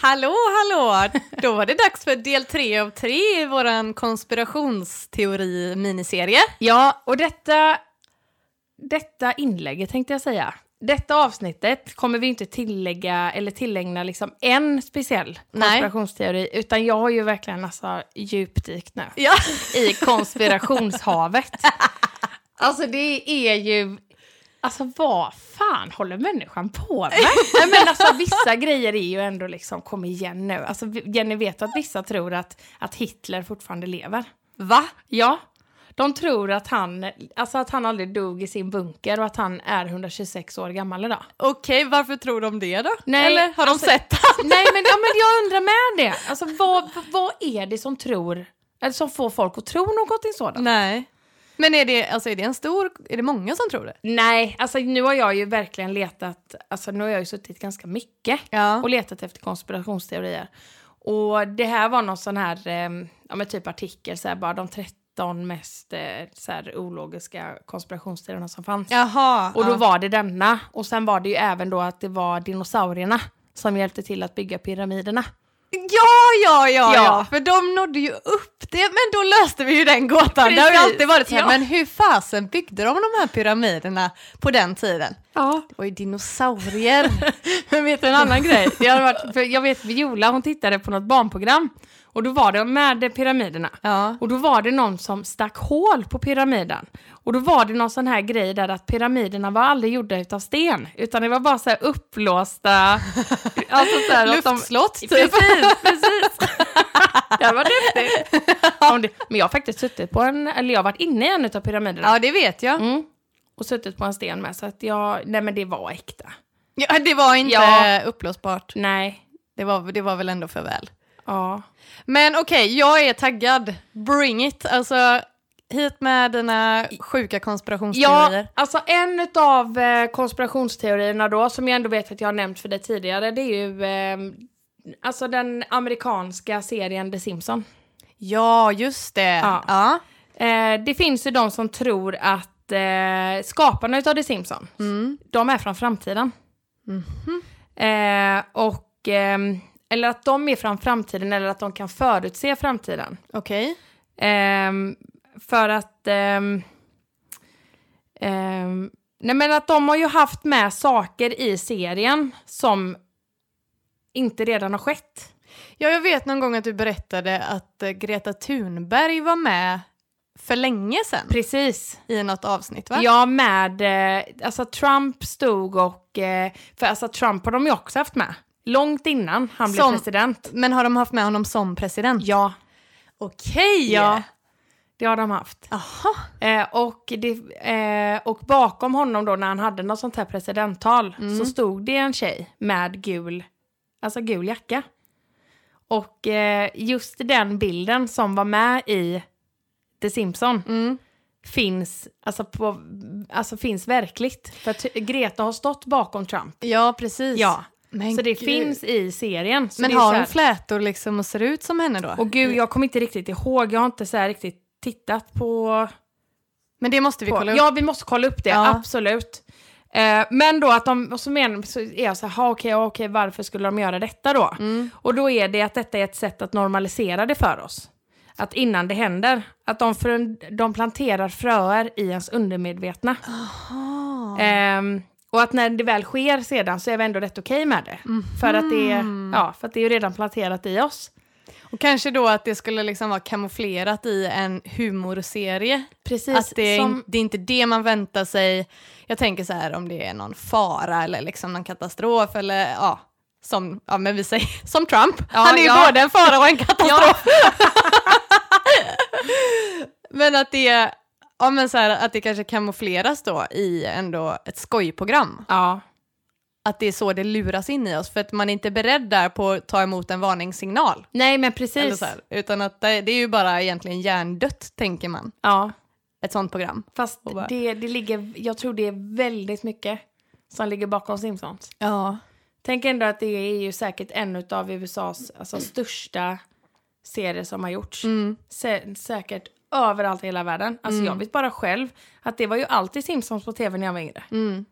Hallå, hallå! Då var det dags för del tre av tre i vår konspirationsteori-miniserie. Ja, och detta, detta inlägget tänkte jag säga. Detta avsnittet kommer vi inte tillägga eller tillägna liksom en speciell Nej. konspirationsteori, utan jag har ju verkligen alltså djupdykt nu Ja. i konspirationshavet. alltså det är ju, alltså vad fan håller människan på med? Nej, men alltså vissa grejer är ju ändå liksom, kom igen nu. Alltså Jenny vet att vissa tror att, att Hitler fortfarande lever. Va? Ja. De tror att han, alltså att han aldrig dog i sin bunker och att han är 126 år gammal idag. Okej, varför tror de det då? Nej, Eller har de alltså- sett han? Nej men, ja, men jag undrar med det. Alltså vad, vad är det som tror, eller som får folk att tro någonting sådant? Nej. Men är det, alltså, är det en stor, är det många som tror det? Nej, alltså nu har jag ju verkligen letat, alltså nu har jag ju suttit ganska mycket Ja. och letat efter konspirationsteorier. Och det här var någon sån här, eh, ja men typ artikel, så här, bara de 13 mest eh, så här, ologiska konspirationsteorierna som fanns. Jaha. Och då ja. var det denna. Och sen var det ju även då att det var dinosaurierna som hjälpte till att bygga pyramiderna. Ja, ja, ja, Ja. för de nådde ju upp det, men då löste vi ju den gåtan. Det har ju Precis, alltid varit så här, ja. men hur fasen byggde de de här pyramiderna på den tiden? Ja. Det var ju dinosaurier. Men vet du en annan grej? Det hade varit, för jag vet Viola, hon tittade på något barnprogram. Och då var det med pyramiderna. ja. Och då var det någon som stack hål på pyramiden. Och då var det någon sån här grej där att pyramiderna var aldrig gjorda utav sten. Utan det var bara så här uppblåsta... alltså så här att de- Luftslott typ. Precis, precis. det var häftigt. Om det- Men jag har faktiskt suttit på en, eller jag har varit inne i en utav pyramiderna. Ja, det vet jag. Mm. Och suttit på en sten med, så att jag, nej men det var äkta. Ja, det var inte Ja. uppblåsbart. Nej, Det var, det var väl ändå för väl. ja. Men okej, jag är taggad. Bring it. Alltså, hit med dina sjuka konspirationsteorier. Ja, alltså en av eh, konspirationsteorierna då, som jag ändå vet att jag har nämnt för dig tidigare, det är ju eh, alltså den amerikanska serien The Simpsons. Ja, just det. Ja. Ja. Eh, det finns ju de som tror att eh, skaparna utav The Simpsons, Mm. de är från framtiden. Eh, och, ehm, eller att de är från framtiden eller att de kan förutse framtiden. Okej. Ehm, för att... ehm, nej men att de har ju haft med saker i serien som inte redan har skett. Ja, jag vet någon gång att du berättade att eh, Greta Thunberg var med för länge sedan Precis. i något avsnitt, va? Ja, med... Eh, alltså Trump stod och... Eh, för alltså Trump har de ju också haft med. Långt innan han blev Som- president. Men har de haft med honom som president? Ja, Okej! ja. Det har de haft. Jaha. Eh, och, det, eh, och bakom honom då när han hade något sånt här presidenttal så stod det en tjej med gul, alltså gul jacka. Och eh, just den bilden som var med i The Simpsons Mm. finns, alltså på, alltså finns verkligt. För Greta har stått bakom Trump. Ja, precis. Ja, Men så det gud. finns i serien. Men har hon flätor liksom och ser ut som henne då? Och gud, jag kommer inte riktigt ihåg, jag har inte så riktigt tittat på Men det måste vi på. kolla upp. Ja, vi måste kolla upp det, Ja. absolut. Eh, men då att de, och så, men, så är jag så här, "Ha, okej, okej, varför skulle de göra detta då? Mm. Och då är det att detta är ett sätt att normalisera det för oss. Att innan det händer, att de, för, de planterar fröer i ens undermedvetna. Ehm, och att när det väl sker sedan så är vi ändå rätt okej med det. För, att det är, ja, för att det är ju redan planterat i oss. Och kanske då att det skulle liksom vara kamouflerat i en humorserie. Precis, Att det är, som- det är inte det man väntar sig. Jag tänker så här om det är någon fara eller liksom någon katastrof eller ja, som, ja men vi säger, som Trump. Ja, Han är ju ja. både en fara och en katastrof. men att det, ja men så här, att det kanske kamoufleras då i ändå ett skojprogram. Ja, Att det är så det luras in i oss för att man är inte beredd där på att ta emot en varningssignal. nej men Eller precis. så här, utan att det, det är ju bara egentligen hjärndött tänker man. Ja. Ett sånt program. Fast Och bara- det, det ligger, jag tror det är väldigt mycket som ligger bakom Simpsons. Ja. Tänk ändå att det är ju säkert en av USAs alltså, största serier som har gjorts. Mm. Sä säkert överallt i hela världen. Alltså jag vet bara själv att det var ju alltid Simpsons på tv när jag var yngre. Mm.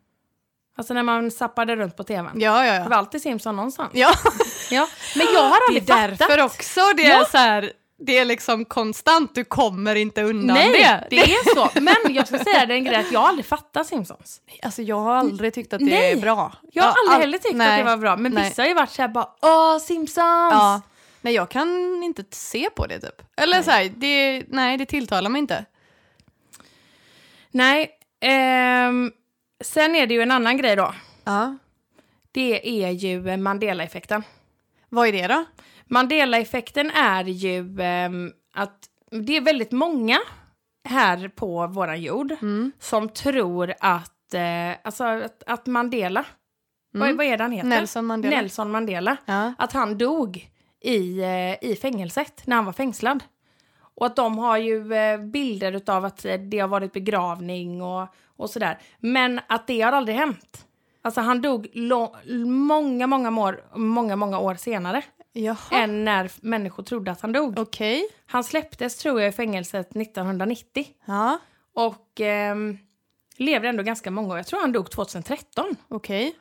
Alltså när man zappade runt på tvn. Ja, ja, Det var ja. alltid Simpson någonstans. ja. Ja. Men jag har Det är aldrig fattat. därför också det är Ja. så här, det är liksom konstant, du kommer inte undan Nej, det. det är så. Men jag ska säga det en grej att jag har aldrig fattat Simpsons. Alltså jag har aldrig tyckt att det Nej. är bra. Jag har aldrig all- heller tyckt nej. att det var bra. Men Nej. vissa har ju varit såhär bara åh Simpsons! Ja. Nej, jag kan inte se på det typ. Eller Nej. så här, det, nej, det tilltalar mig inte. Nej, ehm, sen är det ju en annan grej då. Ja. Det är ju eh, Mandela-effekten. Vad är det då? Mandela-effekten är ju ehm, att det är väldigt många här på våran jord Mm. som tror att, eh, alltså att, att Mandela, vad, vad är det han heter? Mm. Nelson Mandela. Nelson Mandela. Ja. Att han dog i, eh, i fängelset när han var fängslad. Och att de har ju eh, bilder av att eh, det har varit begravning och, och sådär. Men att det har aldrig hänt. Alltså han dog många, många år, många, många år senare Jaha. än när människor trodde att han dog. Okej. Han släpptes tror jag i fängelset 1990 Ja, och ehm, levde ändå ganska många år. Jag tror han dog 2013. okej.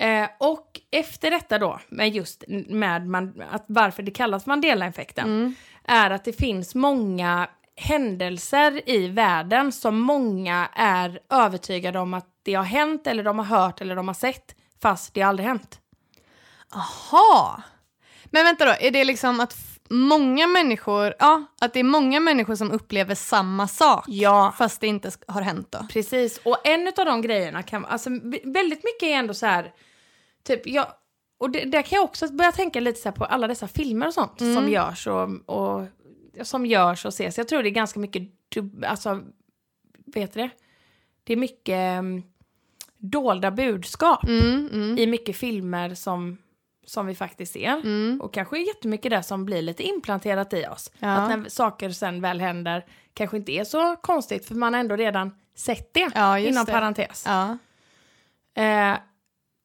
Eh, och efter detta då, med just med man, att varför det kallas Mandela-effekten, Mm. är att det finns många händelser i världen som många är övertygade om att det har hänt eller de har hört eller de har sett, fast det aldrig hänt. Aha. Men vänta då, är det liksom att många människor, ja, att det är många människor som upplever samma sak Ja, fast det inte har hänt då? precis. Och en av de grejerna kan, alltså väldigt mycket är ändå så här, typ jag, och det, där kan jag också börja tänka lite så här på alla dessa filmer och sånt som görs och, och som görs och ses. Jag tror det är ganska mycket, alltså, vet du det? Det är mycket um, dolda budskap Mm, mm, i mycket filmer som, som vi faktiskt ser. mm. Och kanske jättemycket det som blir lite implanterat i oss. Ja. Att när saker sen väl händer kanske inte är så konstigt för man har ändå redan sett det. Ja, inom det. parentes. Ja. Eh,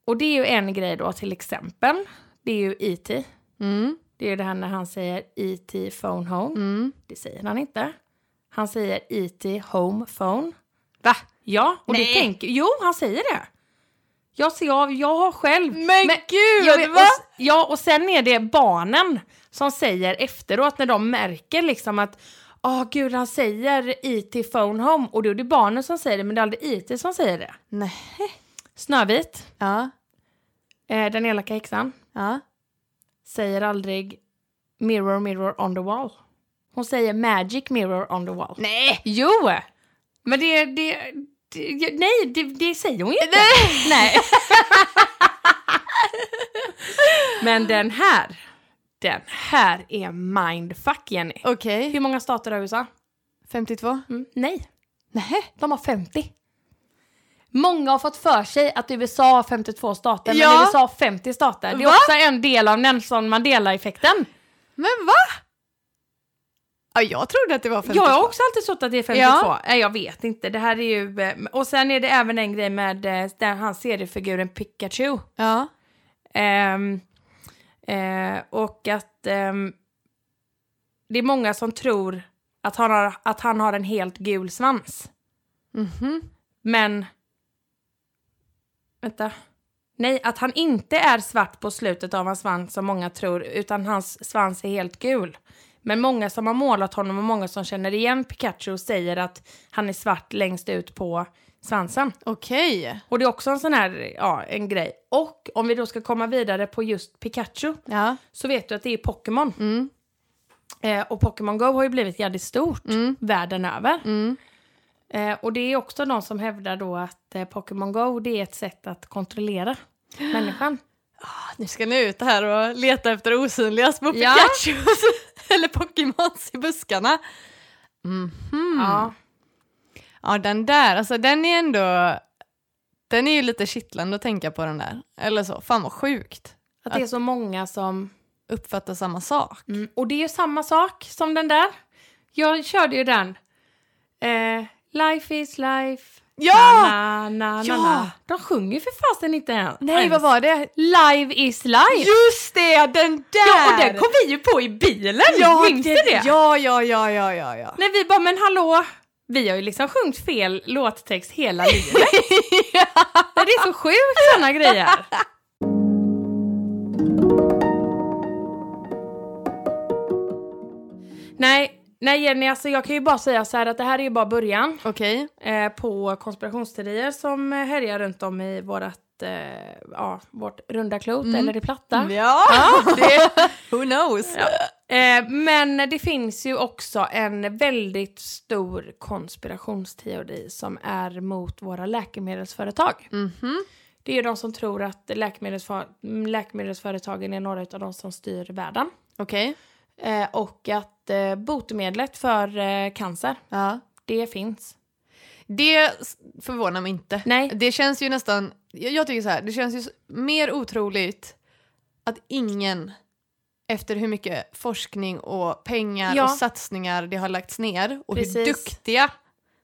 och det är ju en grej då till exempel. Det är ju E.T. Mm, Det är ju det här när han säger E.T. phone home. mm. Det säger han inte. Han säger E.T. home phone. Va? Ja, och Nej. det tänker... Jo, han säger det. Jag, ser, jag, jag har själv... Men, gud, jag och, va? s- ja, och sen är det barnen som säger efteråt när de märker liksom att Åh gud, han säger E.T. phone home och då är det barnen som säger det men det är aldrig E.T. som säger det. Nej. Snövit, Ja, eh, den elaka häxan, ja. säger aldrig mirror mirror on the wall. Hon säger magic mirror on the wall. Nej! Jo! Men det, det, det nej, det, det säger hon ju inte. Nej. Men den här, den här är mindfuck Jenny. Okej. Hur många stater har USA? 52? Mm, nej, Nej. de har 50. Många har fått för sig att USA har 52 stater, Ja. men USA har 50 stater. Det är Va? också en del av Nelson Mandela-effekten. Men va? Ja, jag trodde att det var 52. Jag har också alltid trott att det är 52. Ja. Nej, jag vet inte. Det här är ju... eh, Och sen är det även en grej med eh, den, hans seriefiguren Pikachu. Ja. Ehm, eh, och att ehm, det är många som tror att han har, att han har en helt gul svans. Mhm. Men... Vänta. Nej, att han inte är svart på slutet av hans svans som många tror, utan hans svans är helt gul. Men många som har målat honom och många som känner igen Pikachu säger att han är svart längst ut på svansen. Okej. Och det är också en sån här, ja, en grej. Och om vi då ska komma vidare på just Pikachu, Ja. så vet du att det är Pokémon. Mm. Eh, och Pokémon Go har ju blivit jävligt stort Mm. världen över. Mm. Eh, och det är också de som hävdar då att eh, Pokémon Go det är ett sätt att kontrollera människan. Nu ska ni ut här och leta efter osynliga små Ja. Eller Pokémons i buskarna. Mhm. Ja. Ja, den där, alltså den är ändå... Den är ju lite kittlande att tänka på den där. Eller så, fan vad sjukt. Att det är så många som... Uppfattar samma sak. Mm. Och det är ju samma sak som den där. Jag körde ju den. Eh, life is life. Ja! Na, na, na, Ja! De sjunger ju för fasen inte än. Nej, ens. vad var det? Live is life. Just det, den där! Ja, och den kom vi ju på i bilen. Minns du det? Ja, ja, ja, ja, ja, ja. När vi bara, men hallå, vi har ju liksom sjungit fel låttext hela livet. det är så sjukt sådana grejer. Nej, nej Jenny, alltså jag kan ju bara säga så här att det här är ju bara början Okej. eh, på konspirationsteorier som härjar runt om i vårat, eh, ja, vårt runda klot eller det platta. Ja, det, who knows? Eh, men det finns ju också en väldigt stor konspirationsteori som är mot våra läkemedelsföretag. Mhm. Det är ju de som tror att läkemedelsför läkemedelsföretagen är några av de som styr världen. Okej. Eh, och att eh, botemedlet för eh, cancer, Ja. det finns. Det förvånar mig inte. Nej. Det känns ju nästan, jag, jag tycker så här, det känns ju mer otroligt att ingen efter hur mycket forskning och pengar Ja. och satsningar det har lagts ner och hur Precis. duktiga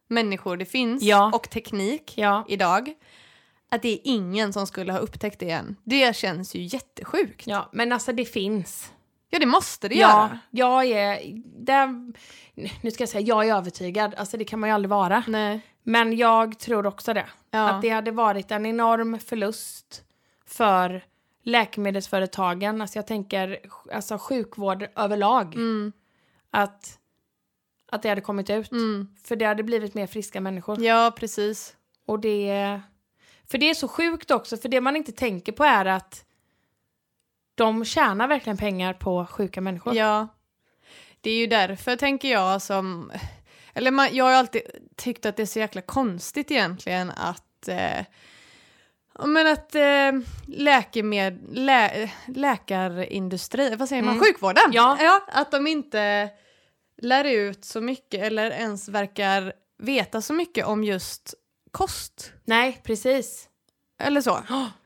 människor det finns Ja. och teknik Ja. idag, att det är ingen som skulle ha upptäckt det än. Det känns ju jättesjukt. Ja, men alltså det finns. Det måste det Ja, göra. jag är... Där, nu ska jag säga, jag är övertygad. Alltså det kan man ju aldrig vara. Nej. Men jag tror också det. Ja. Att det hade varit en enorm förlust för läkemedelsföretagen. Alltså jag tänker alltså sjukvård överlag. Mm. Att, att det hade kommit ut. Mm. För det hade blivit mer friska människor. Ja, precis. Och det... För det är så sjukt också. För det man inte tänker på är att de tjänar verkligen pengar på sjuka människor. Ja. Det är ju därför, tänker jag, som... Eller man, jag har alltid tyckt att det är så jäkla konstigt egentligen att... Eh, ja, men att eh, läkemed, lä, läkarindustri, vad säger man, Mm. sjukvården? Ja. Att de inte lär ut så mycket eller ens verkar veta så mycket om just kost. Nej, precis. Eller så.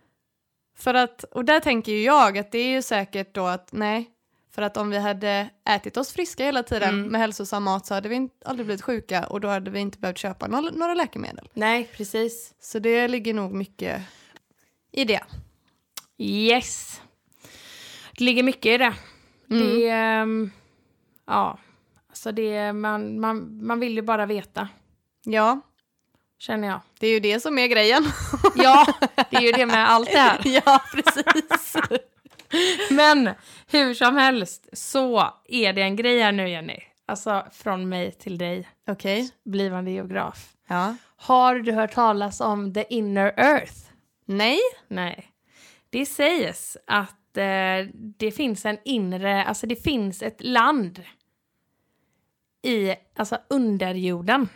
För att, och där tänker ju jag att det är ju säkert då att nej, för att om vi hade ätit oss friska hela tiden Mm. med hälsosam mat så hade vi aldrig blivit sjuka och då hade vi inte behövt köpa några, läkemedel. Nej, precis. Så det ligger nog mycket i det. Yes. Det ligger mycket i det. Mm. Det, ehm, ja, alltså det, man, man, man vill ju bara veta, Ja, känner jag. det är ju det som är grejen. Ja, det är ju det med allt det här. ja, precis. Men hur som helst så är det en grej här nu Jenny. Alltså från mig till dig, Okej. blivande geograf. Ja. Har du hört talas om the inner earth? Nej. Nej. Det sägs att eh, det finns en inre, alltså det finns ett land i, alltså underjorden.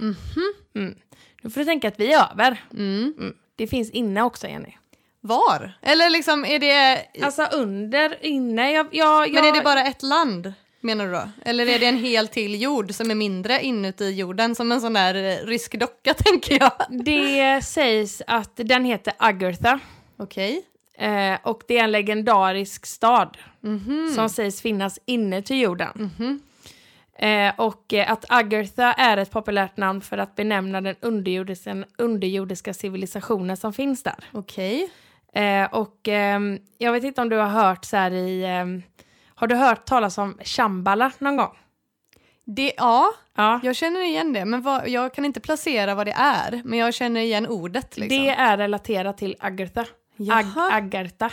Mm. Nu får du tänka att vi är över. Mm. Mm. Det finns inne också Jenny. Var? Eller liksom är det... Alltså under, inne, jag, jag, jag, Men är det bara ett land? Menar du då? Eller är det en hel till jord som är mindre inuti jorden? Som en sån där eh, rysk docka tänker jag. Det sägs att den heter Agartha. Okej. Eh, och det är en legendarisk stad Mhm. som sägs finnas inne till jorden. Mhm. Eh, och eh, att Agartha är ett populärt namn för att benämna den underjordiska, underjordiska civilisationen som finns där. Okej. Eh, och ehm, jag vet inte om du har hört så här i... ehm, har du hört talas om Shambhala någon gång? Det, ja, Ja. jag känner igen det. Men vad, jag kan inte placera vad det är. Men jag känner igen ordet liksom. Det är relaterat till Agartha. Ag-. Agartha.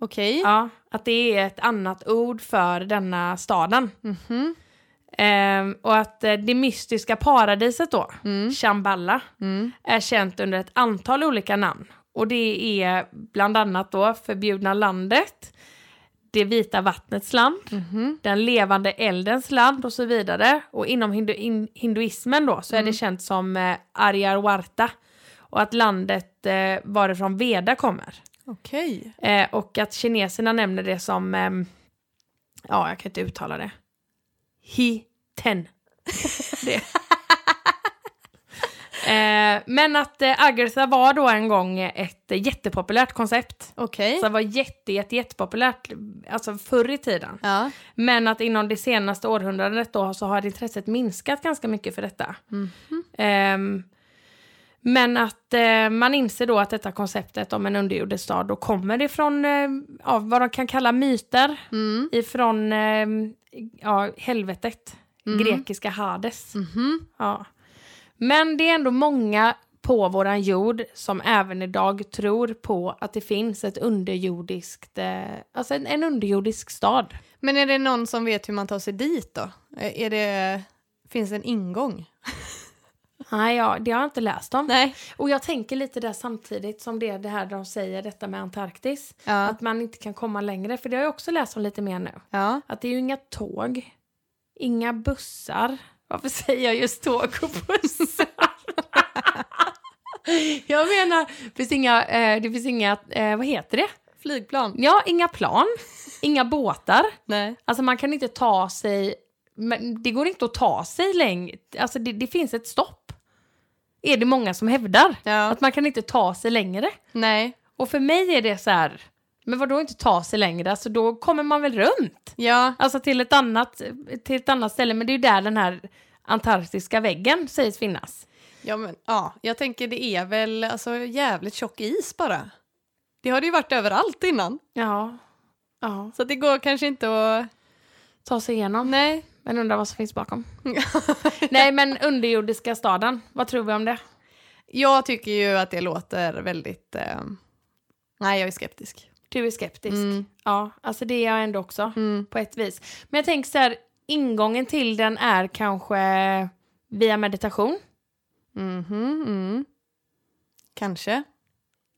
Okej. Ja, att det är ett annat ord för denna staden. Mhm. Ehm, och att eh, det mystiska paradiset då, Mm. Shambhala, Mm. är känt under ett antal olika namn. Och det är bland annat då Förbjudna landet, Det vita vattnets land, Mhm. Den levande eldens land och så vidare. Och inom hindu in, hinduismen då så är det känt som eh, Aryarwarta. Och att landet eh, varifrån Veda kommer. Okej. Eh, och att kineserna nämner det som, ehm, ja jag kan inte uttala det. Hi-ten. det. Eh, men att eh, Agartha var då en gång ett eh, jättepopulärt koncept. Okej. Så det var jätte, jätte, jättepopulärt, alltså förr i tiden. Ja. Men att inom det senaste århundradet då så har intresset minskat ganska mycket för detta. Ehm, men att eh, man inser då att detta konceptet om en underjordisk stad då kommer ifrån eh, ja, vad de kan kalla myter Mm. ifrån eh, ja, helvetet, grekiska Hades. Mhm. Ja. Men det är ändå många på våran jord som även idag tror på att det finns ett underjordiskt, eh, alltså en, en underjordisk stad. Men är det någon som vet hur man tar sig dit då? Eh, Är det, finns det en ingång? Nej, ja, det har jag inte läst om. Nej. Och jag tänker lite där samtidigt som det, det här de säger, detta med Antarktis. Ja. Att man inte kan komma längre, för det har jag också läst om lite mer nu. ja. Att det är ju inga tåg, inga bussar. Varför säger jag just tåg och bussar? jag menar, det finns inga, eh, det finns inga, eh, vad heter det? Flygplan? Ja, inga plan, inga båtar. Nej. Alltså man kan inte ta sig, det går inte att ta sig längre. Alltså det, det finns ett stopp. Är det många som hävdar. Ja. Att man kan inte ta sig längre. Nej. Och för mig är det så här, men vad då inte ta sig längre? Alltså då kommer man väl runt? Ja. Alltså till ett annat, till ett annat ställe, men det är ju där den här antarktiska väggen sägs finnas. Ja, men, ja, jag tänker det är väl alltså, jävligt tjock is bara. Det har det ju varit överallt innan. Ja. Ja. Så det går kanske inte att... Ta sig igenom. Nej. Men undrar vad som finns bakom. Nej, men underjordiska staden, vad tror vi om det? Jag tycker ju att det låter väldigt... Eh... Nej, jag är skeptisk. Du är skeptisk. Mm. Ja, alltså det är jag ändå också, Mm. på ett vis. Men jag tänker så här, ingången till den är kanske via meditation. Mhm, mm. Kanske.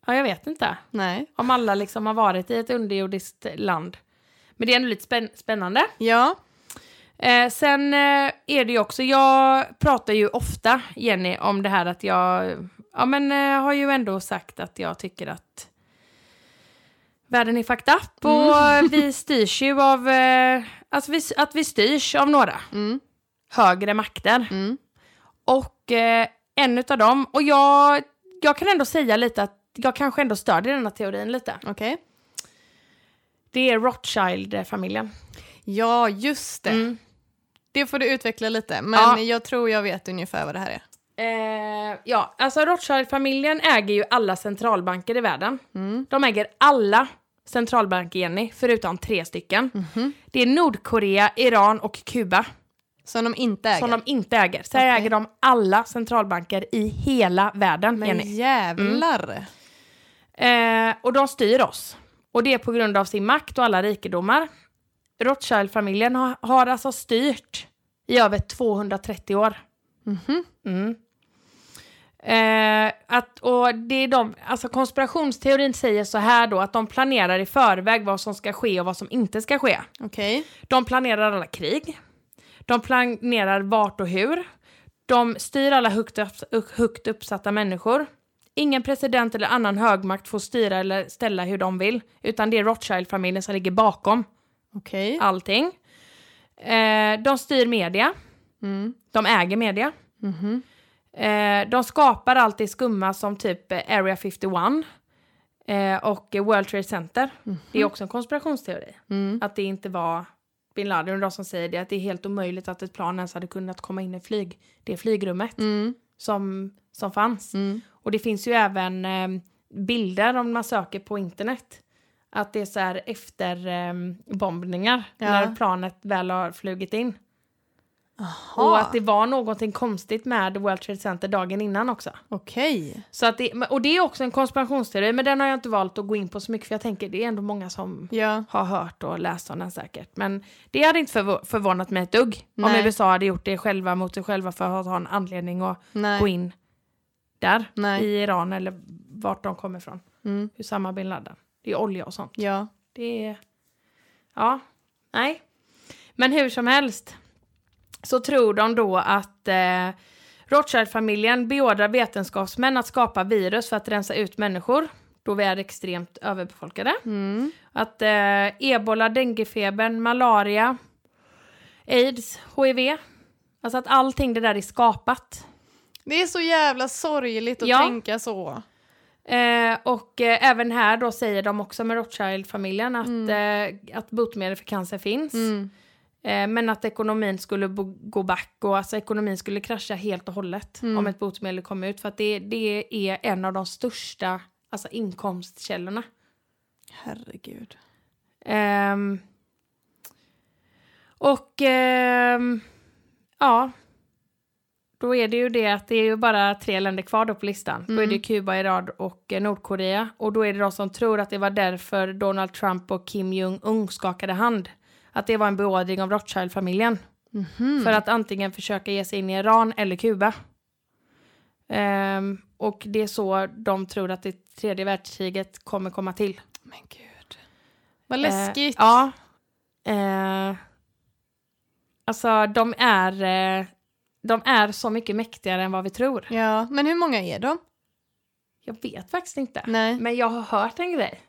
Ja, jag vet inte. Nej. Om alla liksom har varit i ett underjordiskt land. Men det är ändå lite spänn- spännande. Ja. Eh, sen eh, är det ju också, jag pratar ju ofta, Jenny, om det här att jag, ja men eh, har ju ändå sagt att jag tycker att världen är fucked up och vi styrs ju av, eh, alltså vi, att vi styrs av några Mm. högre makter. Mm. Och eh, en utav dem, och jag, jag kan ändå säga lite att jag kanske ändå stödjer denna teorin lite. Okej. Det är Rothschild-familjen. Ja, just det. Mm. Det får du utveckla lite. Men Ja. jag tror jag vet ungefär vad det här är. Eh, ja, alltså Rothschild-familjen äger ju alla centralbanker i världen. Mm. De äger alla centralbanker, Jenny, förutom tre stycken. Mhm. Det är Nordkorea, Iran och Kuba Som de inte äger. som de inte äger. Så Okej. äger de alla centralbanker i hela världen, Men Jenny. jävlar. Eh, och de styr oss. Och det är på grund av sin makt och alla rikedomar. Rothschild-familjen har, har alltså styrt i över 230 år. Mhm. Mm. Eh, att, och det är de, alltså konspirationsteorin säger så här då, att de planerar i förväg vad som ska ske och vad som inte ska ske. Okej. De planerar alla krig. De planerar vart och hur. De styr alla högt, upp, högt uppsatta människor. Ingen president eller annan högmakt får styra eller ställa hur de vill, utan det är Rothschild-familjen som ligger bakom Okej. allting. Eh, de styr media. Mm. De äger media. Mhm. Eh, de skapar allt det skumma som typ eh, Area 51 eh, och World Trade Center. Det är också en konspirationsteori. Mm. Att det inte var bin Laden och de som säger det, att det är helt omöjligt att ett plan ens hade kunnat komma in i flyg, det flygrummet Mm. som, som fanns. Mm. Och det finns ju även eh, bilder om man söker på internet. Att det är så här efter eh, bombningar Ja. när planet väl har flugit in. Aha. Och att det var någonting konstigt med World Trade Center dagen innan också. Okej. Så att det, och det är också en konspirationsteori, men den har jag inte valt att gå in på så mycket för jag tänker det är ändå många som Ja. har hört och läst om den säkert. Men det hade inte förv- förvånat mig ett dugg om Nej. USA hade gjort det själva mot sig själva för att ha en anledning att Nej. gå in där Nej. i Iran eller vart de kommer ifrån. Mm. Usama bin Laden. Det är olja och sånt. Ja. Det är... Ja, nej. Men hur som helst så tror de då att eh, Rothschild-familjen beordrar vetenskapsmän att skapa virus för att rensa ut människor då vi är extremt överbefolkade. Mm. Att eh, ebola, denguefebern, malaria, aids, hiv. Alltså att allting det där är skapat. Det är så jävla sorgligt att Ja. tänka så. Eh, och eh, även här då säger de också med Rothschild-familjen att, eh, att botemedel för cancer finns. Mm. Eh, men att ekonomin skulle gå back och alltså ekonomin skulle krascha helt och hållet Mm. om ett botemedel kom ut. För att det, det är en av de största alltså, inkomstkällorna. Herregud. Ehm, och ehm, ja, då är det ju det att det är ju bara tre länder kvar då på listan. Då är det Mm. Kuba, Iran och eh, Nordkorea. Och då är det de som tror att det var därför Donald Trump och Kim Jong-Un skakade hand. Att det var en beordring av Rothschild-familjen. Mhm. För att antingen försöka ge sig in i Iran eller Kuba. Ehm, och det är så de tror att det tredje världskriget kommer komma till. Men gud. Vad läskigt. Eh, ja. Eh, alltså de är, eh, de är så mycket mäktigare än vad vi tror. ja. Men hur många är de? Jag vet faktiskt inte. Nej. Men jag har hört en grej.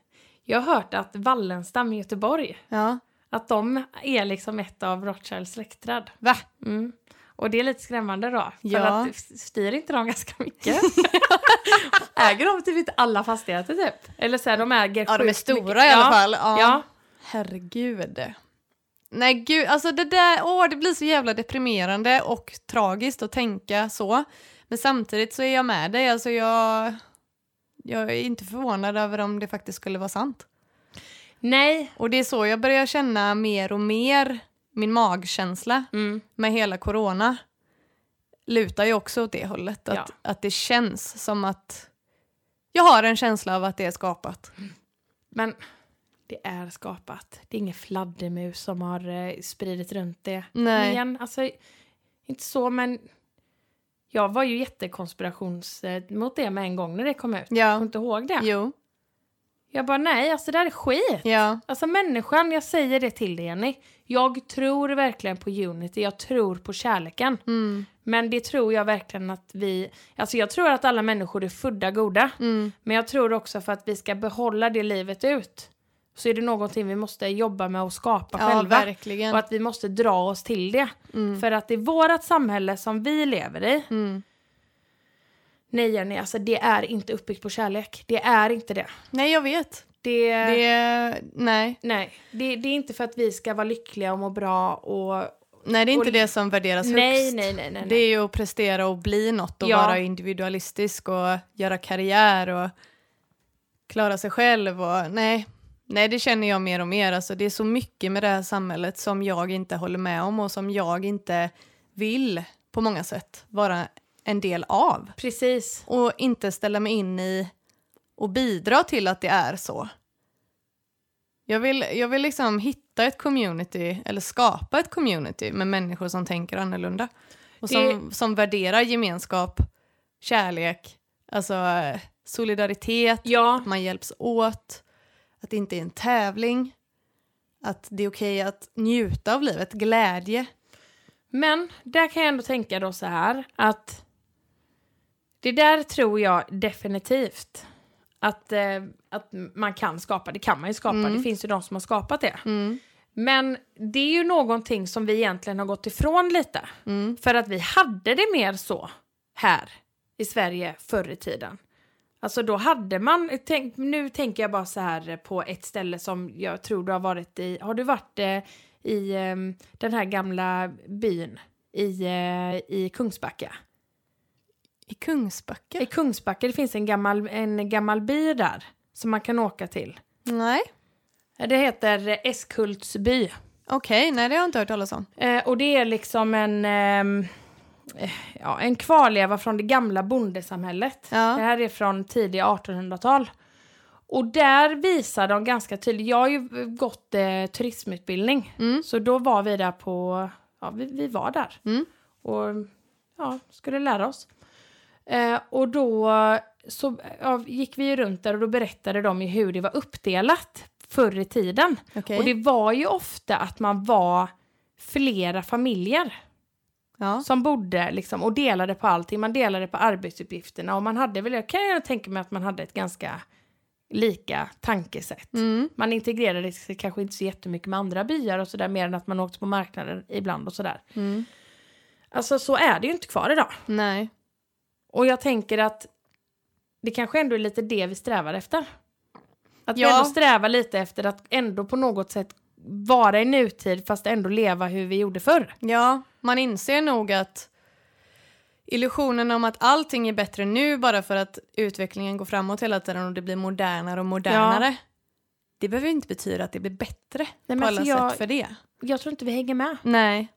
Jag har hört att Wallenstam i Göteborg, Ja. Att de är liksom ett av Rothschilds släktträd. Va? Mm. Och det är lite skrämmande då. För Ja. att styr inte de ganska mycket? äger de typ inte alla fastigheter typ? Eller så här, de äger Ja, de är stora mycket. i alla fall. Ja. Ja. Herregud. Nej gud, alltså det där, åh det blir så jävla deprimerande och tragiskt att tänka så. Men samtidigt så är jag med dig, alltså jag, jag är inte förvånad över om det faktiskt skulle vara sant. Nej. Och det är så jag börjar känna mer och mer min magkänsla Mm. med hela corona. Lutar ju också åt det hållet, att, Ja. att det känns som att jag har en känsla av att det är skapat. Men det är skapat. Det är ingen fladdermus som har eh, spridit runt det. Nej. Igen, alltså, inte så, men jag var ju jättekonspirations eh, mot det med en gång när det kom ut. Jag Ja, kommer inte ihåg det. jo, Jag bara, nej, alltså det här är skit. ja, Alltså människan, jag säger det till dig Jenny. Jag tror verkligen på unity, jag tror på kärleken. mm, Men det tror jag verkligen att vi, alltså jag tror att alla människor är födda goda. mm, Men jag tror också för att vi ska behålla det livet ut. Så är det någonting vi måste jobba med och skapa ja själva. verkligen. Och att vi måste dra oss till det. Mm. För att i vårat samhälle som vi lever i, Mm. Nej Jenny, alltså det är inte uppbyggt på kärlek. Det är inte det. Nej, jag vet. Det, Det, nej. nej, det, det är inte för att vi ska vara lyckliga och må bra och... nej, det är inte Och- det som värderas Nej, högst. nej, nej, nej. Det är ju att prestera och bli något och Ja. vara individualistisk och göra karriär och klara sig själv och nej. Nej, det känner jag mer och mer. Alltså, det är så mycket med det här samhället som jag inte håller med om och som jag inte vill på många sätt vara en del av. Precis. Och inte ställa mig in i och bidra till att det är så. Jag vill, jag vill liksom hitta ett community, eller skapa ett community med människor som tänker annorlunda. Och som, som värderar gemenskap, kärlek, alltså solidaritet, Ja, att man hjälps åt, att det inte är en tävling, att det är okej att njuta av livet, glädje. men där kan jag ändå tänka då så här att det där tror jag definitivt att, eh, att man kan skapa. Det kan man ju skapa. Mm. Det finns ju de som har skapat det. Mm, Men det är ju någonting som vi egentligen har gått ifrån lite. mm, För att vi hade det mer så här i Sverige förr i tiden. Alltså då hade man, tänk, nu tänker jag bara så här på ett ställe som jag tror du har varit i. Har du varit eh, i eh, den här gamla byn i, eh, i Kungsbacka? I Kungsbacka? I Kungsbacka, det finns en gammal, en gammal by där som man kan åka till. Nej, Det heter Eskultsby. okej, nej det har jag inte hört talas om. Eh, och det är liksom en, eh, ja, en kvarleva från det gamla bondesamhället. Ja. Det här är från tidiga 1800-tal. Och där visar de ganska tydligt, jag har ju gått eh, turismutbildning, Mm. så då var vi där på, ja vi, vi var där. Mm. Och ja, skulle lära oss. Eh, och då så ja, gick vi ju runt där och då berättade de ju hur det var uppdelat förr i tiden. Okej. Och det var ju ofta att man var flera familjer ja. som bodde liksom och delade på allting. Man delade på arbetsuppgifterna och man hade väl, jag kan jag tänka mig att man hade ett ganska lika tankesätt. Mm. Man integrerade sig kanske inte så jättemycket med andra byar och sådär mer än att man åkte på marknaden ibland och sådär. Mm. Alltså så är det ju inte kvar idag. Nej. Och jag tänker att det kanske ändå är lite det vi strävar efter. Att vi Ja. ändå strävar lite efter att ändå på något sätt vara i nutid fast ändå leva hur vi gjorde förr. Ja, man inser nog att illusionen om att allting är bättre nu bara för att utvecklingen går framåt hela tiden och det blir modernare och modernare. Det behöver inte betyda att det blir bättre men på alla alltså jag- sätt för det. Jag tror inte vi hänger med. Nej.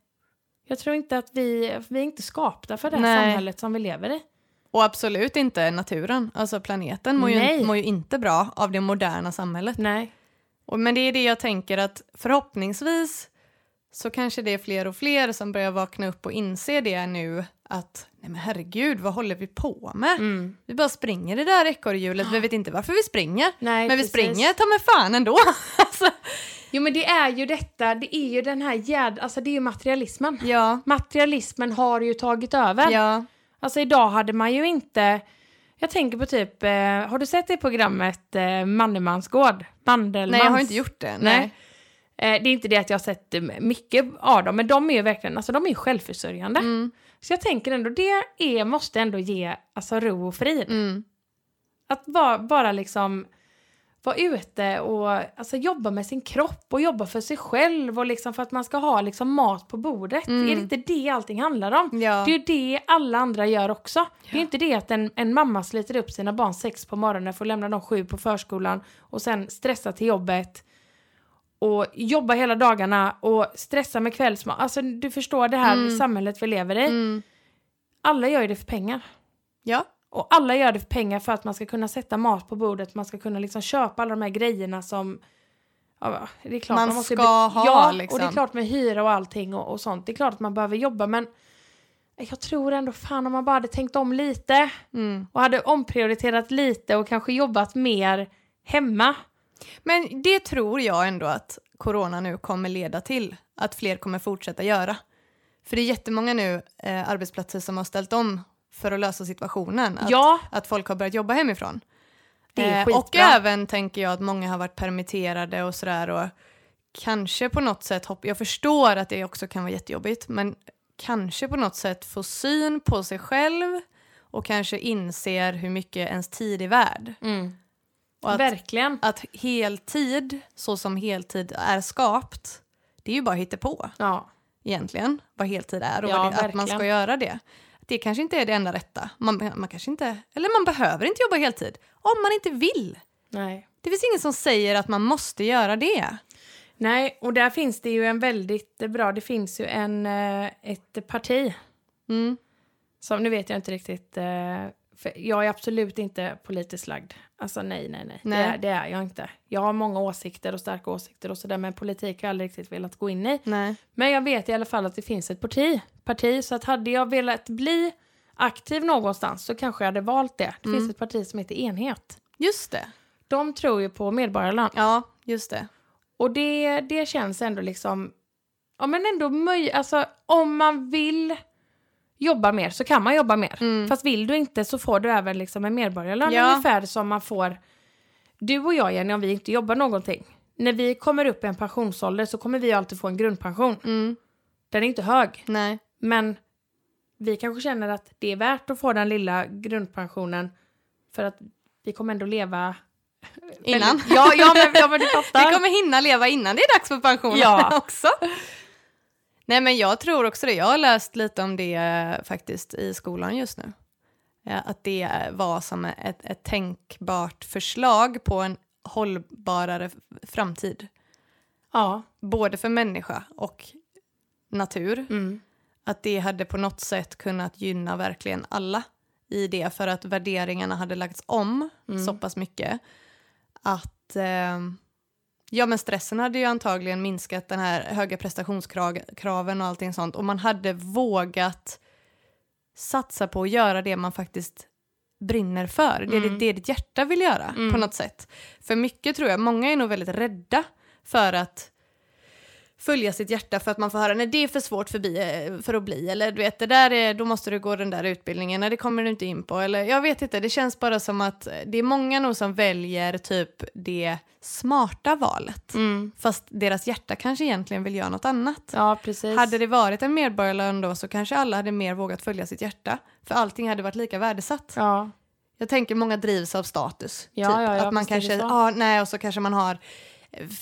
Jag tror inte att vi, vi är inte skapta för det här Nej. samhället som vi lever i. Och absolut inte naturen, alltså planeten mår ju, mår ju inte bra av det moderna samhället. Nej. Och, men det är det jag tänker att förhoppningsvis så kanske det är fler och fler som börjar vakna upp och inse det nu att nej men herregud, vad håller vi på med? Mm. Vi bara springer det där ekorrhjulet, vi vet inte varför vi springer. Nej, men vi precis. springer ta med fan ändå. alltså, Jo men det är ju detta, det är ju den här jäd, alltså det är ju materialismen. ja, Materialismen har ju tagit över. ja, Alltså idag hade man ju inte, jag tänker på typ, eh, har du sett det programmet eh, Mannemansgård? Mandelmans? nej jag har inte gjort det. Nej. Nej. Eh, det är inte det att jag har sett eh, mycket av dem, men de är ju verkligen, alltså de är självförsörjande. Mm, Så jag tänker ändå, det är, måste ändå ge alltså, ro och frid. mm, Att bara, bara liksom vara ute och alltså, jobba med sin kropp och jobba för sig själv och liksom för att man ska ha liksom, mat på bordet. Mm. Är det inte det allting handlar om? ja. Det är ju det alla andra gör också. Det är ju inte det att en, en mamma sliter upp sina barn sex på morgonen för att lämna dem sju på förskolan och sen stressa till jobbet och jobba hela dagarna och stressa med kvällsmat. Alltså du förstår det här Mm. samhället vi lever i. Mm, Alla gör ju det för pengar. ja. Och alla gör det för pengar för att man ska kunna sätta mat på bordet, man ska kunna liksom köpa alla de här grejerna som ja, det är klart Man måste ska ha, Ja, liksom. och det är klart med hyra och allting och, och sånt. Det är klart att man behöver jobba men jag tror ändå fan om man bara hade tänkt om lite Mm. och hade omprioriterat lite och kanske jobbat mer hemma. Men det tror jag ändå att corona nu kommer leda till. Att fler kommer fortsätta göra. För det är jättemånga nu eh, arbetsplatser som har ställt om för att lösa situationen. Att, ja, att folk har börjat jobba hemifrån. Det är Eh, och skitbra. även tänker jag att många har varit permitterade och sådär. Och kanske på något sätt, hopp- jag förstår att det också kan vara jättejobbigt, men kanske på något sätt få syn på sig själv och kanske inser hur mycket ens tid är värd. mm. Och att, verkligen. att heltid, så som heltid är skapt, det är ju bara på Ja. egentligen, vad heltid är och Ja, det, att man ska göra det. Det kanske inte är det enda rätta. Man, man kanske inte, eller man behöver inte jobba heltid om man inte vill. Nej. Det finns ingen som säger att man måste göra det. Nej, och där finns det ju en väldigt bra, det finns ju en, eh, ett parti Mm. Som, nu vet jag inte riktigt, eh, för jag är absolut inte politiskt lagd. Alltså nej, nej, nej. Nej. Det, är, det är jag inte. Jag har många åsikter och starka åsikter och sådär, men politik har jag aldrig riktigt velat gå in i. Nej. Men jag vet i alla fall att det finns ett parti, parti så att hade jag velat bli aktiv någonstans så kanske jag hade valt det. Det Mm. finns ett parti som heter Enhet. Just det. De tror ju på medborgarlön. Ja, just det. Och det, det känns ändå liksom, ja men ändå möj, alltså om man vill jobba mer så kan man jobba mer. Mm. Fast vill du inte så får du även liksom en medborgarlön Ja. ungefär som man får, du och jag Jenny om vi inte jobbar någonting. När vi kommer upp i en pensionsålder så kommer vi alltid få en grundpension. Mm. Den är inte hög, Nej. men vi kanske känner att det är värt att få den lilla grundpensionen för att vi kommer ändå leva Innan. Ja, ja, men, ja men du fattar. Vi kommer hinna leva innan det är dags för pension Ja. också. Nej men jag tror också det. Jag har läst lite om det eh, faktiskt i skolan just nu. Ja, att det eh, var som ett, ett tänkbart förslag på en hållbarare framtid. Ja. Både för människa och natur. Mm. Att det hade på något sätt kunnat gynna verkligen alla i det för att värderingarna hade lagts om Mm. så pass mycket att eh, ja men stressen hade ju antagligen minskat den här höga prestationskraven och allting sånt och man hade vågat satsa på att göra det man faktiskt brinner för, det, Mm. det, det ditt hjärta vill göra Mm. på något sätt. För mycket tror jag, många är nog väldigt rädda för att följa sitt hjärta för att man får höra nej det är för svårt eh, för att bli eller du vet det där är, då måste du gå den där utbildningen, nej det kommer du inte in på eller jag vet inte, det känns bara som att det är många nog som väljer typ det smarta valet Mm. fast deras hjärta kanske egentligen vill göra något annat. Ja, precis. Hade det varit en medborgarlön då så kanske alla hade mer vågat följa sitt hjärta för allting hade varit lika värdesatt. Ja. Jag tänker många drivs av status. Ja, typ. ja, ja, att man kanske, ja, nej, och så kanske man har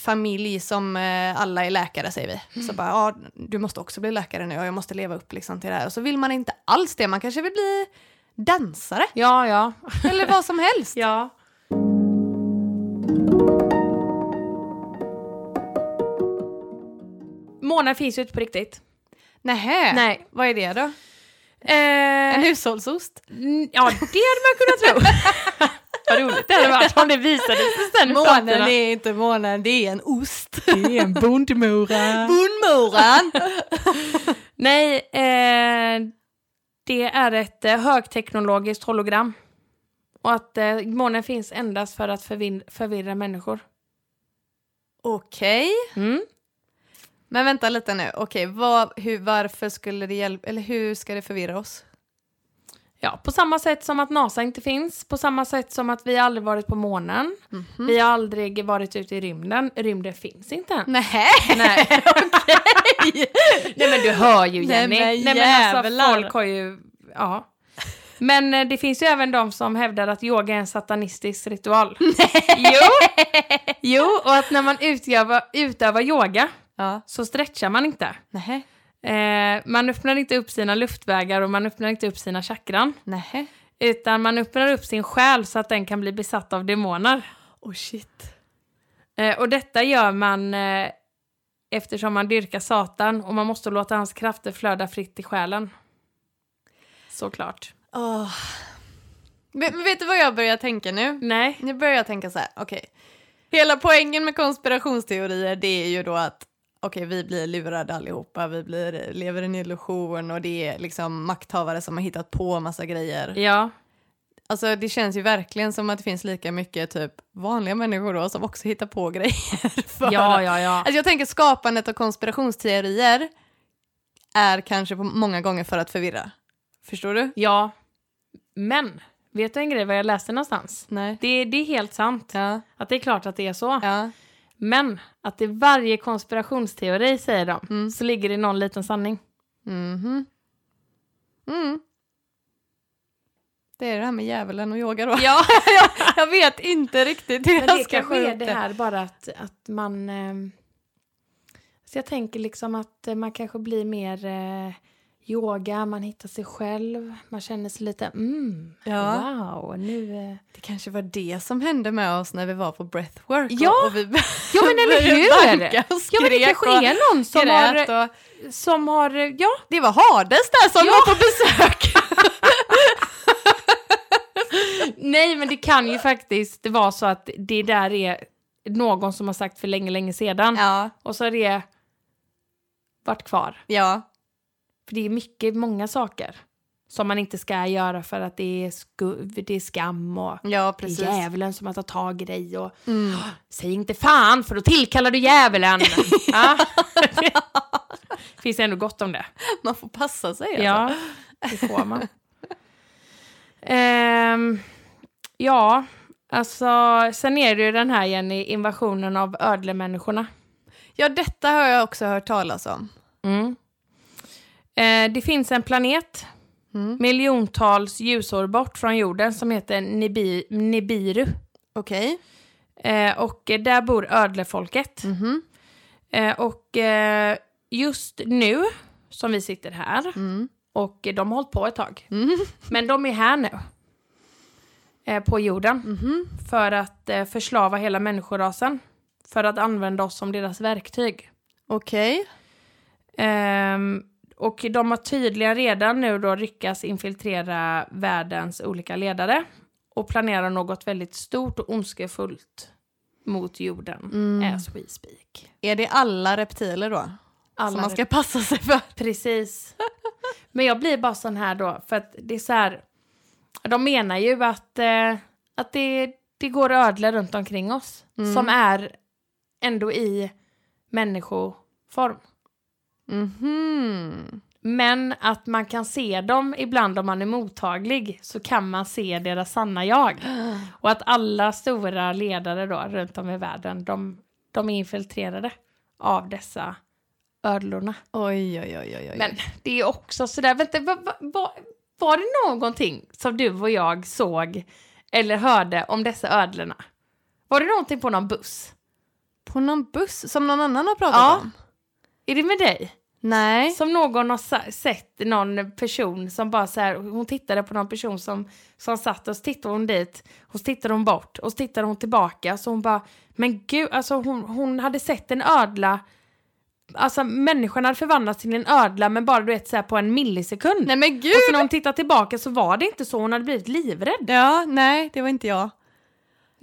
familj som eh, alla är läkare säger vi. Mm. Så bara, ja, du måste också bli läkare nu och jag måste leva upp liksom till det här. Och så vill man inte alls det, man kanske vill bli dansare Ja, ja. eller vad som helst. ja. Månar finns ju inte på riktigt. Nähä, Nej. vad är det då? Eh, En hushållsost? ja, det hade man kunnat tro. Vad roligt det hade varit om det visade sig sen Månen är inte månen, det är en ost. Det är en bondmora. Bondmoran! Nej, eh, det är ett eh, högteknologiskt hologram. Och att eh, månen finns endast för att förvin- förvirra människor. Okej. Mm. Men vänta lite nu, okej, vad, hur, varför skulle det hjälpa, eller hur ska det förvirra oss? Ja, på samma sätt som att NASA inte finns, på samma sätt som att vi aldrig varit på månen, Mhm. vi har aldrig varit ute i rymden, rymden finns inte än. Nähä, Nej, okej! Nej men du hör ju Nej, Jenny. men alltså, folk har ju, ja. Men eh, det finns ju även de som hävdar att yoga är en satanistisk ritual. Jo! jo, och att när man utövar, utövar yoga Ja, så stretchar man inte. nähä, Eh, man öppnar inte upp sina luftvägar och man öppnar inte upp sina chakran. nähä. Utan man öppnar upp sin själ så att den kan bli besatt av demoner. Oh shit. Eh, och detta gör man eh, eftersom man dyrkar Satan och man måste låta hans krafter flöda fritt i själen. Såklart. Oh. Men men vet du vad jag börjar tänka nu? Nej. Nu börjar jag tänka så här, okej. Hela poängen med konspirationsteorier det är ju då att okej, vi blir lurade allihopa, vi blir, lever i en illusion och det är liksom makthavare som har hittat på massa grejer. Ja. Alltså det känns ju verkligen som att det finns lika mycket typ vanliga människor då som också hittar på grejer. För Ja, ja, ja. Alltså jag tänker skapandet av konspirationsteorier är kanske på många gånger för att förvirra. Förstår du? Ja. Men, vet du en grej vad jag läste någonstans? Nej. Det, det är helt sant. Ja. Att det är klart att det är så. Ja. Men att i varje konspirationsteori, säger de, Mm. så ligger det någon liten sanning. Mhm. Mm. Det är det här med djävulen och yoga då. Ja, jag vet inte riktigt hur men jag det ska kanske få är ihop det här bara att, att man... Eh, så jag tänker liksom att eh, man kanske blir mer eh, yoga, man hittar sig själv, man känner sig lite mm, Ja. wow, nu... Eh. Det kanske var det som hände med oss när vi var på breathwork. Ja. och, och vi Ja men eller hur! banka och Ja men det skrek kanske och är någon som har, och... som har, ja, Det var Hades där som Ja. var på besök. nej men det kan ju faktiskt vara så att det där är någon som har sagt för länge, länge sedan. ja. Och så har det varit kvar. Ja. För det är mycket, många saker som man inte ska göra för att det är, sku, det är skam och Ja, det precis. är djävulen som har tagit tag i dig och Mm. säg inte fan för då tillkallar du djävulen. ja. Finns ändå gott om det. Man får passa sig alltså. Ja, det får man. Ehm, ja, alltså sen är det ju den här Jenny, invasionen av ödlemänniskorna. ja, detta har jag också hört talas om. Mm. Eh, det finns en planet Mm. miljontals ljusår bort från jorden som heter Nibi, Nibiru. Okej. Eh, och där bor ödlefolket. Mhm. Eh, och just nu, som vi sitter här, Mm. och de har hållit på ett tag, Mm. men de är här nu. På jorden. Mhm. För att eh, förslava hela människorasen. För att använda oss som deras verktyg. Okej. Ehm, och de har tydligen redan nu då lyckats infiltrera världens olika ledare och planerar något väldigt stort och ondskefullt mot jorden Mm. as we speak. Är det alla reptiler då? Alla som man ska passa sig för? Precis. Men jag blir bara sån här då, för att det är så här, de menar ju att, eh, att det, det går ödlor runt omkring oss Mm. som är ändå i människoform. Mhm. Men att man kan se dem ibland om man är mottaglig så kan man se deras sanna jag. Och att alla stora ledare då runt om i världen, de, de är infiltrerade av dessa ödlorna. Oj, oj, oj, oj, oj. Men det är också sådär, vänta, va, va, va, var det någonting som du och jag såg eller hörde om dessa ödlorna? Var det någonting på någon buss? På någon buss som någon annan har pratat Ja. om? Är det med dig? Nej. Som någon har sett någon person som bara så här, hon tittade på någon person som, som satt och så tittade hon dit och så tittade hon bort och så tittade hon tillbaka så hon bara, men gud, alltså hon, hon hade sett en ödla alltså människan hade förvandlats till en ödla men bara du vet så här, på en millisekund. Nej men gud! och sen när hon tittar tillbaka så var det inte så, hon hade blivit livrädd. Ja, nej, det var inte jag.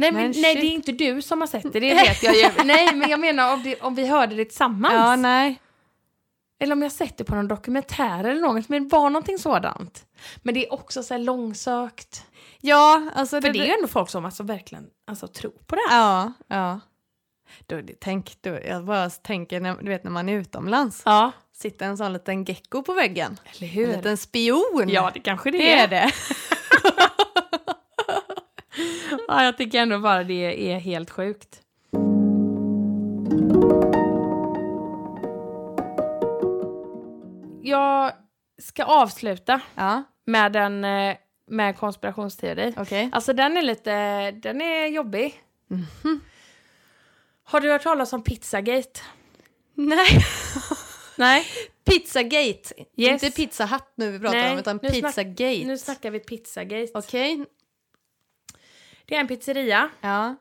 Nej, men, Men nej det är inte du som har sett det, det vet jag ju. nej men jag menar om, det, om vi hörde det tillsammans. Ja, nej. Eller om jag sett det på någon dokumentär eller något, men det var någonting sådant. Men det är också så långsökt. Ja, alltså För det är ju ändå folk som alltså verkligen alltså, tror på det här. Ja, ja. Då, tänk, då, jag bara tänker, när, du vet när man är utomlands, Ja, sitter en sån liten gecko på väggen. eller En hur? liten spion. Ja, det kanske det, det är det. Ja, jag tycker ändå bara det är helt sjukt. Jag ska avsluta Ja, med en eh, med konspirationsteori. okej. Alltså den är lite, den är jobbig. Mhm. Har du hört talas om Pizzagate? Nej. Nej, Pizzagate. Yes. Inte Pizza Hut nu vi pratar Nej, om, utan nu snack- Pizzagate. nu snackar vi Pizzagate. Okej. Det är en pizzeria Ja.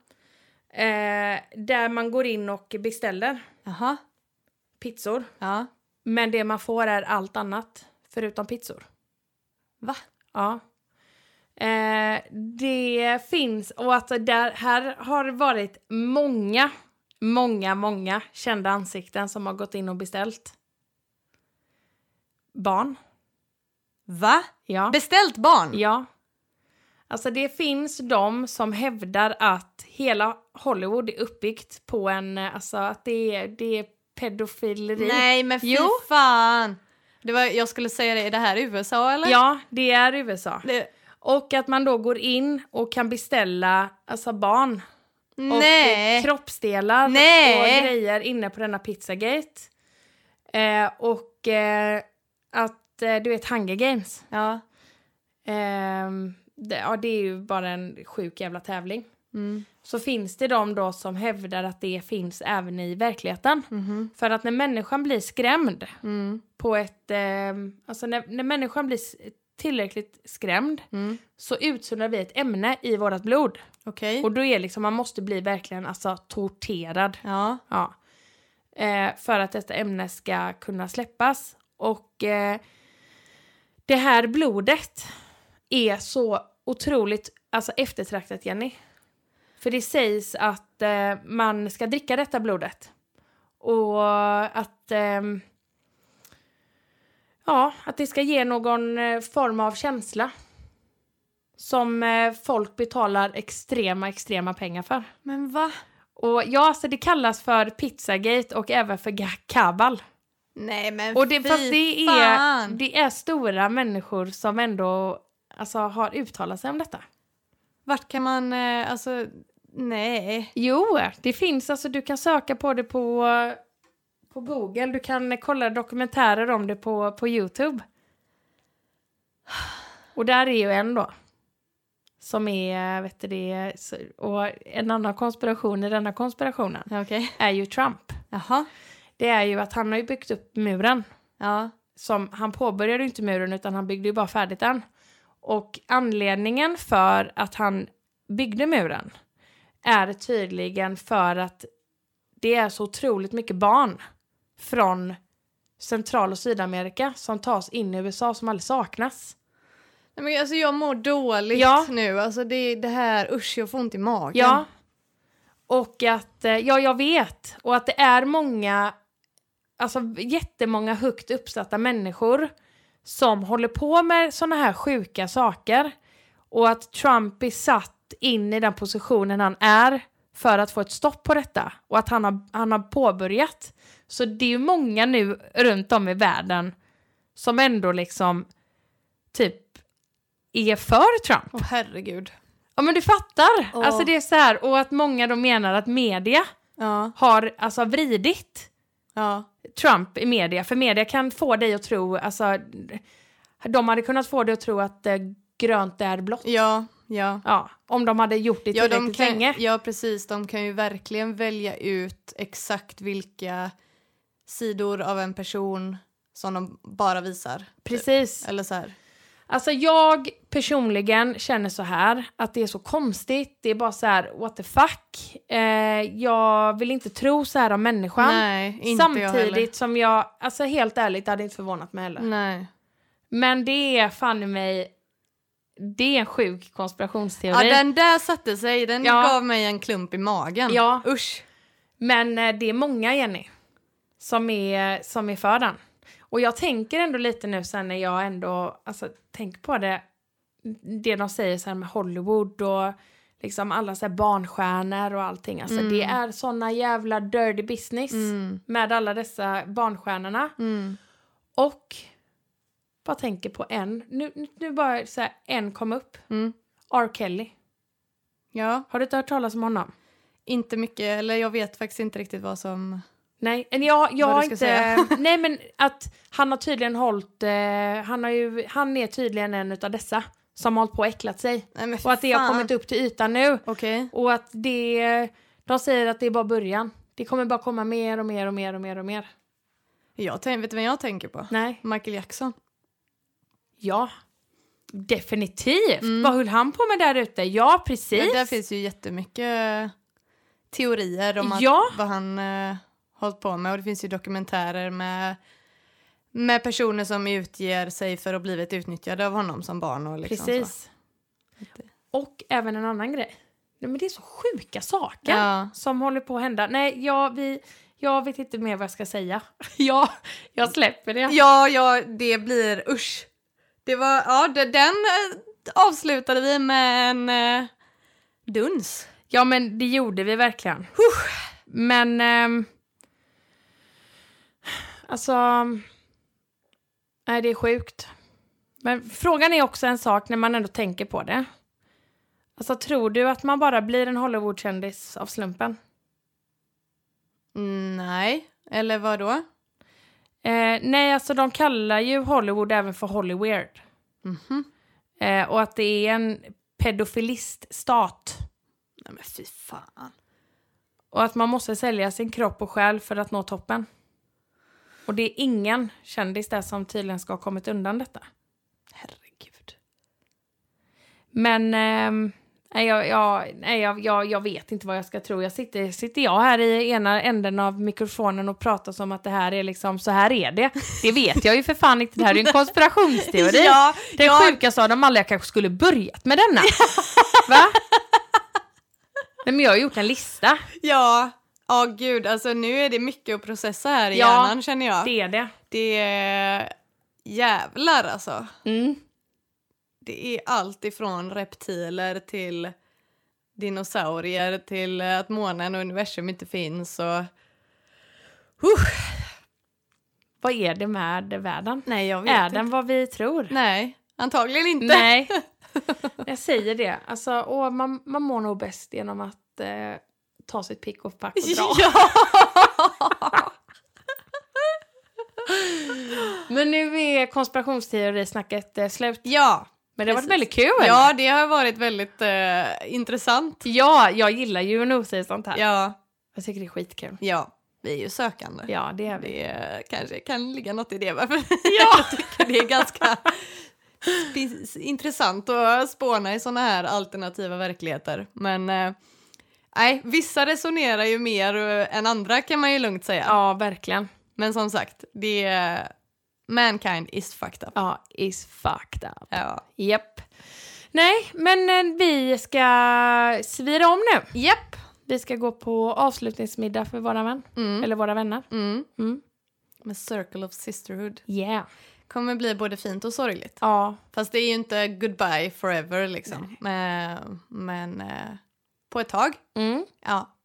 eh, där man går in och beställer Jaha. pizzor. Ja. Men det man får är allt annat förutom pizzor. Va? Ja. Eh, det finns, och att där, här har det varit många, många, många kända ansikten som har gått in och beställt. Barn. Va? Ja. Beställt barn? ja. Alltså det finns de som hävdar att hela Hollywood är uppbyggt på en, eh, alltså att det är, det är pedofileri. Nej men fy Jo. fan. Det var, jag skulle säga det, är det här USA eller? Ja, det är USA. Det, Och att man då går in och kan beställa alltså barn och nej. eh, kroppsdelar Nej. och grejer inne på denna Pizzagate. Eh, och eh, att eh, du vet Hunger Games. Ja. ehm, det, ja, det är ju bara en sjuk jävla tävling. Mm. Så finns det de då som hävdar att det finns även i verkligheten. Mhm. För att när människan blir skrämd Mm. på ett... Eh, alltså när, när människan blir tillräckligt skrämd Mm. så utsöndrar vi ett ämne i vårt blod. Okej. Och då är liksom, man måste bli verkligen alltså torterad. Ja. Ja. Eh, för att detta ämne ska kunna släppas. Och eh, det här blodet är så otroligt alltså, eftertraktat, Jenny. För det sägs att eh, man ska dricka detta blodet. Och att... ehm, ja, att det ska ge någon eh, form av känsla. Som eh, folk betalar extrema, extrema pengar för. Men va? Och ja, alltså det kallas för Pizzagate och även för kabal. Nej men Och det, fy fast det fan. är, det är stora människor som ändå alltså, har uttalat sig om detta. Vart kan man, eh, alltså, nej. Jo, det finns, alltså du kan söka på det på, på Google, du kan kolla dokumentärer om det på, på YouTube. Och där är ju en då. Som är, vet du det, och en annan konspiration i denna konspirationen Okej. är ju Trump. Jaha. Det är ju att han har ju byggt upp muren. Ja. som han påbörjade ju inte muren utan han byggde ju bara färdigt den. Och anledningen för att han byggde muren är tydligen för att det är så otroligt mycket barn från Central och Sydamerika som tas in i USA som aldrig saknas. Nej, men alltså jag mår dåligt Ja. nu. Alltså det, det här, usch jag får ont i magen. Ja. Och att, eh, ja jag vet, och att det är många, alltså jättemånga högt uppsatta människor som håller på med såna här sjuka saker. Och att Trump är satt in i den positionen han är för att få ett stopp på detta. Och att han har, han har påbörjat. Så det är ju många nu runt om i världen som ändå liksom typ är för Trump. Åh herregud. Ja men du fattar! Åh. Alltså det är så här, och att många då menar att media Ja. har alltså vridit Ja. Trump i media, för media kan få dig att tro, alltså de hade kunnat få dig att tro att eh, grönt är blått. Ja. Ja. Ja, om de hade gjort det Ja, de tillräckligt kan, länge. ja, precis. De kan ju verkligen välja ut exakt vilka sidor av en person som de bara visar. Precis. Eller så här. Alltså jag personligen känner så här att det är så konstigt. Det är bara så här, what the fuck. Eh, jag vill inte tro så här om människan. Nej, inte jag. Samtidigt som jag, alltså helt ärligt, det hade inte förvånat mig heller. Nej. Men det är fan i mig, det är en sjuk konspirationsteori. Ja, den där satte sig. Den Ja. gav mig en klump i magen. Ja. Usch. Men eh, det är många, Jenny, som är, som är för den. Och jag tänker ändå lite nu sen när jag ändå alltså, tänker på det, det de säger så här med Hollywood och liksom alla så här barnstjärnor och allting. Alltså det är såna jävla dirty business Mm. med alla dessa barnstjärnorna. Mm. Och bara tänker på en, nu, nu- nu bara så här, en kom upp. Mm. R. Kelly. Ja, Har du inte hört talas om honom? inte mycket. Eller jag vet faktiskt inte riktigt vad som... Nej, men jag, jag har inte... nej, men att han har tydligen hållit... Eh, han, har ju, han är tydligen en av dessa som har hållit på och äcklat sig. Nej, Och att det har kommit upp till ytan nu. Okej. Och att det... De säger att det är bara början. Det kommer bara komma mer och mer och mer och mer och mer. Jag tänk, vet du vad jag tänker på? Nej. Michael Jackson. Ja. Definitivt. Mm. Vad höll han på med där ute? Ja, precis. Men där finns ju jättemycket teorier om att, Ja. vad han uh, hållit på med. Och det finns ju dokumentärer med, med personer som utger sig för att blivit utnyttjade av honom som barn. Och liksom Så. Precis. Och även en annan grej. Nej, men det är så sjuka saker Ja. som håller på att hända. Nej, jag, vi, jag vet inte mer vad jag ska säga. ja, jag släpper det. Ja, ja, det blir usch. Det var, ja, det, den eh, avslutade vi med en eh, duns. Ja, men det gjorde vi verkligen. Men... ehm, alltså... Nej, det är sjukt. Men frågan är också en sak när man ändå tänker på det. Alltså, tror du att man bara blir en Hollywoodkändis av slumpen? Mm, nej, eller vad då? Eh, nej, alltså de kallar ju Hollywood även för Hollyweird. Mhm. Eh, och att det är en pedofiliststat. Nej men fy fan. Och att man måste sälja sin kropp och själ för att nå toppen. Och det är ingen kändis där som tydligen ska ha kommit undan detta. Herregud. Men ehm, nej, jag, jag, nej, jag, jag, jag vet inte vad jag ska tro. Jag sitter, sitter jag här i ena änden av mikrofonen och pratar som att det här är liksom, så här är det. Det vet jag ju för fan inte. Det här är ju en konspirationsteori. Ja, Den ja. sjukaste av dem alla, jag kanske skulle börjat med denna. Va? Nej, men jag har gjort en lista. Ja, ja gud, alltså nu är det mycket att processa här i Ja, hjärnan känner jag. Det, Det är det. är jävlar alltså. Mm. Det är allt ifrån reptiler till dinosaurier till att månen och universum inte finns och... Vad är det med världen? Nej, jag vet Är inte. den vad vi tror? Nej, antagligen inte. Nej. Jag säger det. Alltså, åh, man, man mår nog bäst genom att eh, ta sitt pick och pack och dra. Ja! Men nu är konspirationsteorisnacket eh, slut. ja, Men det har varit precis. väldigt kul. ja, det har varit väldigt eh, intressant. ja, jag gillar ju att nosa i sånt här. Ja, Jag tycker det är skitkul. ja, vi är ju sökande. Ja, det är vi. Det eh, kanske kan ligga något i det. Varför? Ja. jag tycker det är ganska intressant att spåna i såna här alternativa verkligheter. Men eh, nej, vissa resonerar ju mer eh, än andra kan man ju lugnt säga. Ja, verkligen. Men som sagt, det är mankind is fucked up. Ja, is fucked up. Ja. Japp. Nej, men eh, vi ska svira om nu. Japp. Vi ska gå på avslutningsmiddag för våra vän. Mm. Eller våra vänner. Mm. Mm. Med Circle of Sisterhood. Yeah. Kommer bli både fint och sorgligt. Ja, Fast det är ju inte goodbye forever liksom. Men, men eh, på ett tag. mm. Ja.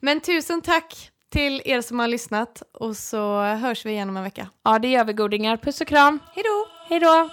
Men tusen tack till er som har lyssnat och så hörs vi igen om en vecka. ja det gör vi godingar. Puss och kram. Hej då! Hej då!